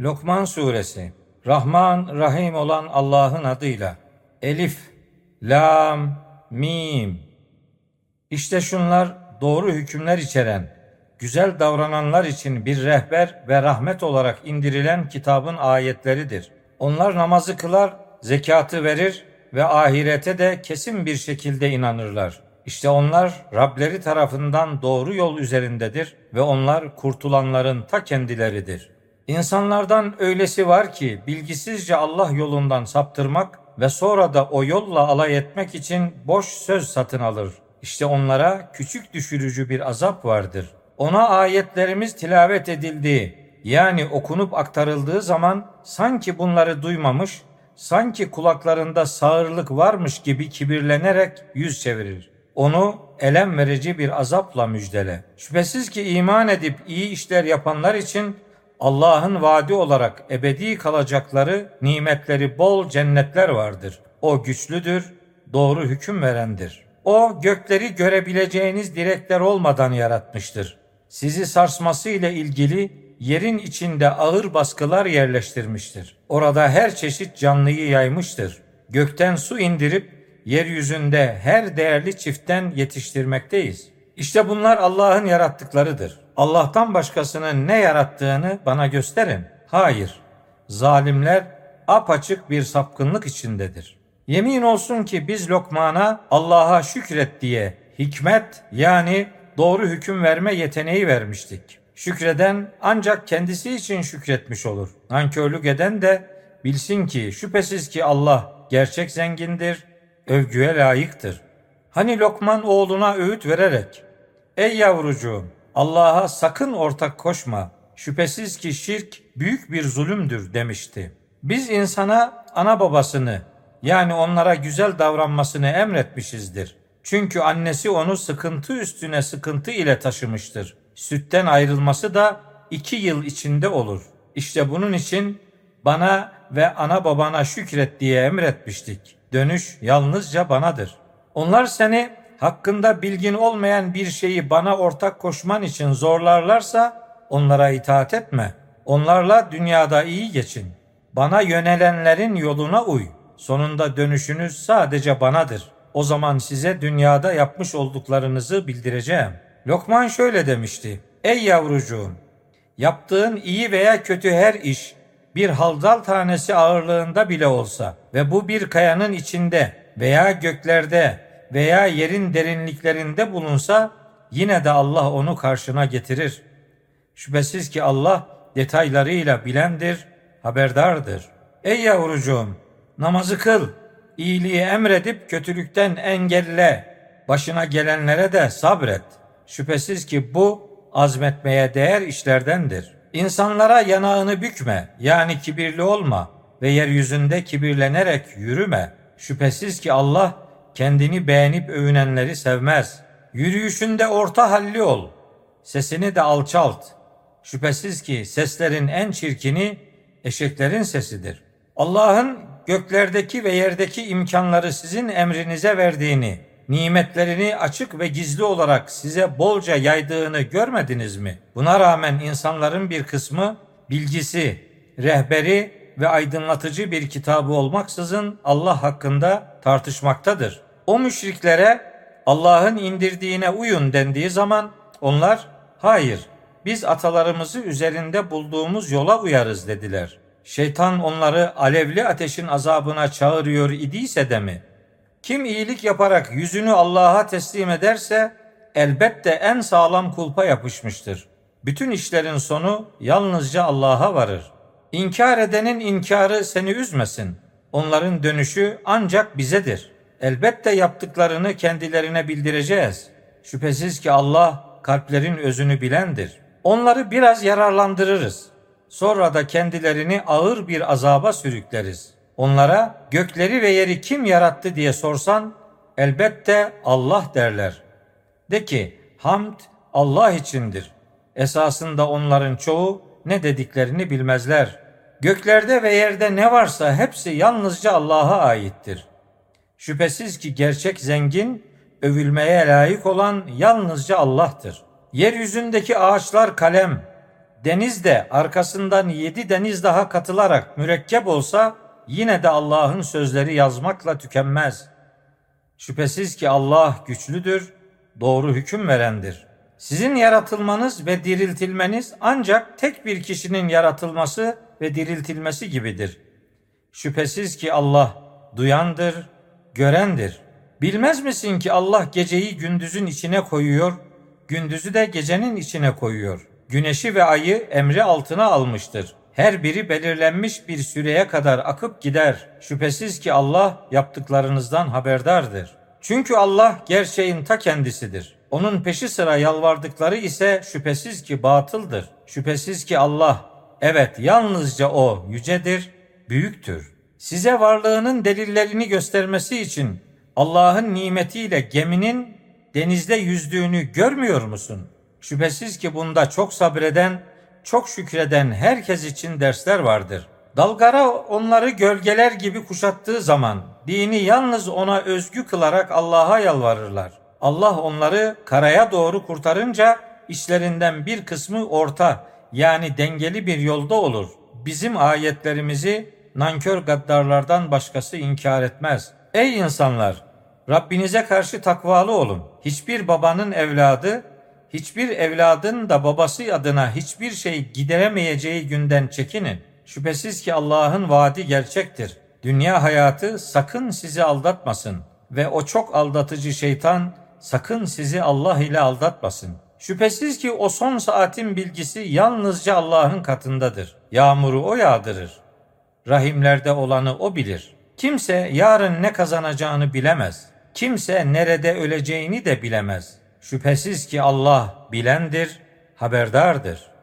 Lokman Suresi Rahman Rahim olan Allah'ın adıyla Elif, Lam, Mim İşte şunlar doğru hükümler içeren, güzel davrananlar için bir rehber ve rahmet olarak indirilen kitabın ayetleridir. Onlar namazı kılar, zekatı verir ve ahirete de kesin bir şekilde inanırlar. İşte onlar Rableri tarafından doğru yol üzerindedir ve onlar kurtulanların ta kendileridir. İnsanlardan öylesi var ki bilgisizce Allah yolundan saptırmak ve sonra da o yolla alay etmek için boş söz satın alır. İşte onlara küçük düşürücü bir azap vardır. Ona ayetlerimiz tilavet edildiği yani okunup aktarıldığı zaman sanki bunları duymamış, sanki kulaklarında sağırlık varmış gibi kibirlenerek yüz çevirir. Onu elem verici bir azapla müjdele. Şüphesiz ki iman edip iyi işler yapanlar için Allah'ın vaadi olarak ebedi kalacakları nimetleri bol cennetler vardır. O güçlüdür, doğru hüküm verendir. O gökleri görebileceğiniz direkler olmadan yaratmıştır. Sizi sarsması ile ilgili yerin içinde ağır baskılar yerleştirmiştir. Orada her çeşit canlıyı yaymıştır. Gökten su indirip yeryüzünde her değerli çiftten yetiştirmekteyiz. İşte bunlar Allah'ın yarattıklarıdır. Allah'tan başkasının ne yarattığını bana gösterin. Hayır, zalimler apaçık bir sapkınlık içindedir. Yemin olsun ki biz Lokman'a Allah'a şükret diye hikmet yani doğru hüküm verme yeteneği vermiştik. Şükreden ancak kendisi için şükretmiş olur. Nankörlük eden de bilsin ki şüphesiz ki Allah gerçek zengindir, övgüye layıktır. Hani Lokman oğluna öğüt vererek, Ey yavrucuğum Allah'a sakın ortak koşma. Şüphesiz ki şirk büyük bir zulümdür demişti. Biz insana ana babasını yani onlara güzel davranmasını emretmişizdir. Çünkü annesi onu sıkıntı üstüne sıkıntı ile taşımıştır. Sütten ayrılması da iki yıl içinde olur. İşte bunun için bana ve ana babana şükret diye emretmiştik. Dönüş yalnızca banadır. Onlar seni hakkında bilgin olmayan bir şeyi bana ortak koşman için zorlarlarsa onlara itaat etme. Onlarla dünyada iyi geçin. Bana yönelenlerin yoluna uy. Sonunda dönüşünüz sadece banadır. O zaman size dünyada yapmış olduklarınızı bildireceğim. Lokman şöyle demişti. Ey yavrucuğum, yaptığın iyi veya kötü her iş bir haldal tanesi ağırlığında bile olsa ve bu bir kayanın içinde veya göklerde veya yerin derinliklerinde bulunsa yine de Allah onu karşına getirir. Şüphesiz ki Allah detaylarıyla bilendir, haberdardır. Ey yavrucuğum, namazı kıl, iyiliği emredip kötülükten engelle, başına gelenlere de sabret. Şüphesiz ki bu azmetmeye değer işlerdendir. İnsanlara yanağını bükme, yani kibirli olma ve yeryüzünde kibirlenerek yürüme. Şüphesiz ki Allah kendini beğenip övünenleri sevmez. Yürüyüşünde orta halli ol. Sesini de alçalt. Şüphesiz ki seslerin en çirkini eşeklerin sesidir. Allah'ın göklerdeki ve yerdeki imkanları sizin emrinize verdiğini, nimetlerini açık ve gizli olarak size bolca yaydığını görmediniz mi? Buna rağmen insanların bir kısmı bilgisi, rehberi ve aydınlatıcı bir kitabı olmaksızın Allah hakkında tartışmaktadır. O müşriklere Allah'ın indirdiğine uyun dendiği zaman onlar hayır biz atalarımızı üzerinde bulduğumuz yola uyarız dediler. Şeytan onları alevli ateşin azabına çağırıyor idiyse de mi? Kim iyilik yaparak yüzünü Allah'a teslim ederse elbette en sağlam kulpa yapışmıştır. Bütün işlerin sonu yalnızca Allah'a varır. İnkar edenin inkarı seni üzmesin. Onların dönüşü ancak bizedir. Elbette yaptıklarını kendilerine bildireceğiz. Şüphesiz ki Allah kalplerin özünü bilendir. Onları biraz yararlandırırız. Sonra da kendilerini ağır bir azaba sürükleriz. Onlara gökleri ve yeri kim yarattı diye sorsan elbette Allah derler. De ki hamd Allah içindir. Esasında onların çoğu ne dediklerini bilmezler. Göklerde ve yerde ne varsa hepsi yalnızca Allah'a aittir. Şüphesiz ki gerçek zengin, övülmeye layık olan yalnızca Allah'tır. Yeryüzündeki ağaçlar kalem, deniz de arkasından yedi deniz daha katılarak mürekkep olsa yine de Allah'ın sözleri yazmakla tükenmez. Şüphesiz ki Allah güçlüdür, doğru hüküm verendir. Sizin yaratılmanız ve diriltilmeniz ancak tek bir kişinin yaratılması ve diriltilmesi gibidir. Şüphesiz ki Allah duyandır, görendir. Bilmez misin ki Allah geceyi gündüzün içine koyuyor, gündüzü de gecenin içine koyuyor. Güneşi ve ayı emri altına almıştır. Her biri belirlenmiş bir süreye kadar akıp gider. Şüphesiz ki Allah yaptıklarınızdan haberdardır. Çünkü Allah gerçeğin ta kendisidir. Onun peşi sıra yalvardıkları ise şüphesiz ki batıldır. Şüphesiz ki Allah, evet yalnızca O yücedir, büyüktür. Size varlığının delillerini göstermesi için Allah'ın nimetiyle geminin denizde yüzdüğünü görmüyor musun? Şüphesiz ki bunda çok sabreden, çok şükreden herkes için dersler vardır. Dalgara onları gölgeler gibi kuşattığı zaman dini yalnız ona özgü kılarak Allah'a yalvarırlar. Allah onları karaya doğru kurtarınca işlerinden bir kısmı orta yani dengeli bir yolda olur. Bizim ayetlerimizi nankör gaddarlardan başkası inkar etmez. Ey insanlar! Rabbinize karşı takvalı olun. Hiçbir babanın evladı, hiçbir evladın da babası adına hiçbir şey gideremeyeceği günden çekinin. Şüphesiz ki Allah'ın vaadi gerçektir. Dünya hayatı sakın sizi aldatmasın ve o çok aldatıcı şeytan sakın sizi Allah ile aldatmasın. Şüphesiz ki o son saatin bilgisi yalnızca Allah'ın katındadır. Yağmuru o yağdırır. Rahimlerde olanı o bilir. Kimse yarın ne kazanacağını bilemez. Kimse nerede öleceğini de bilemez. Şüphesiz ki Allah bilendir, haberdardır.''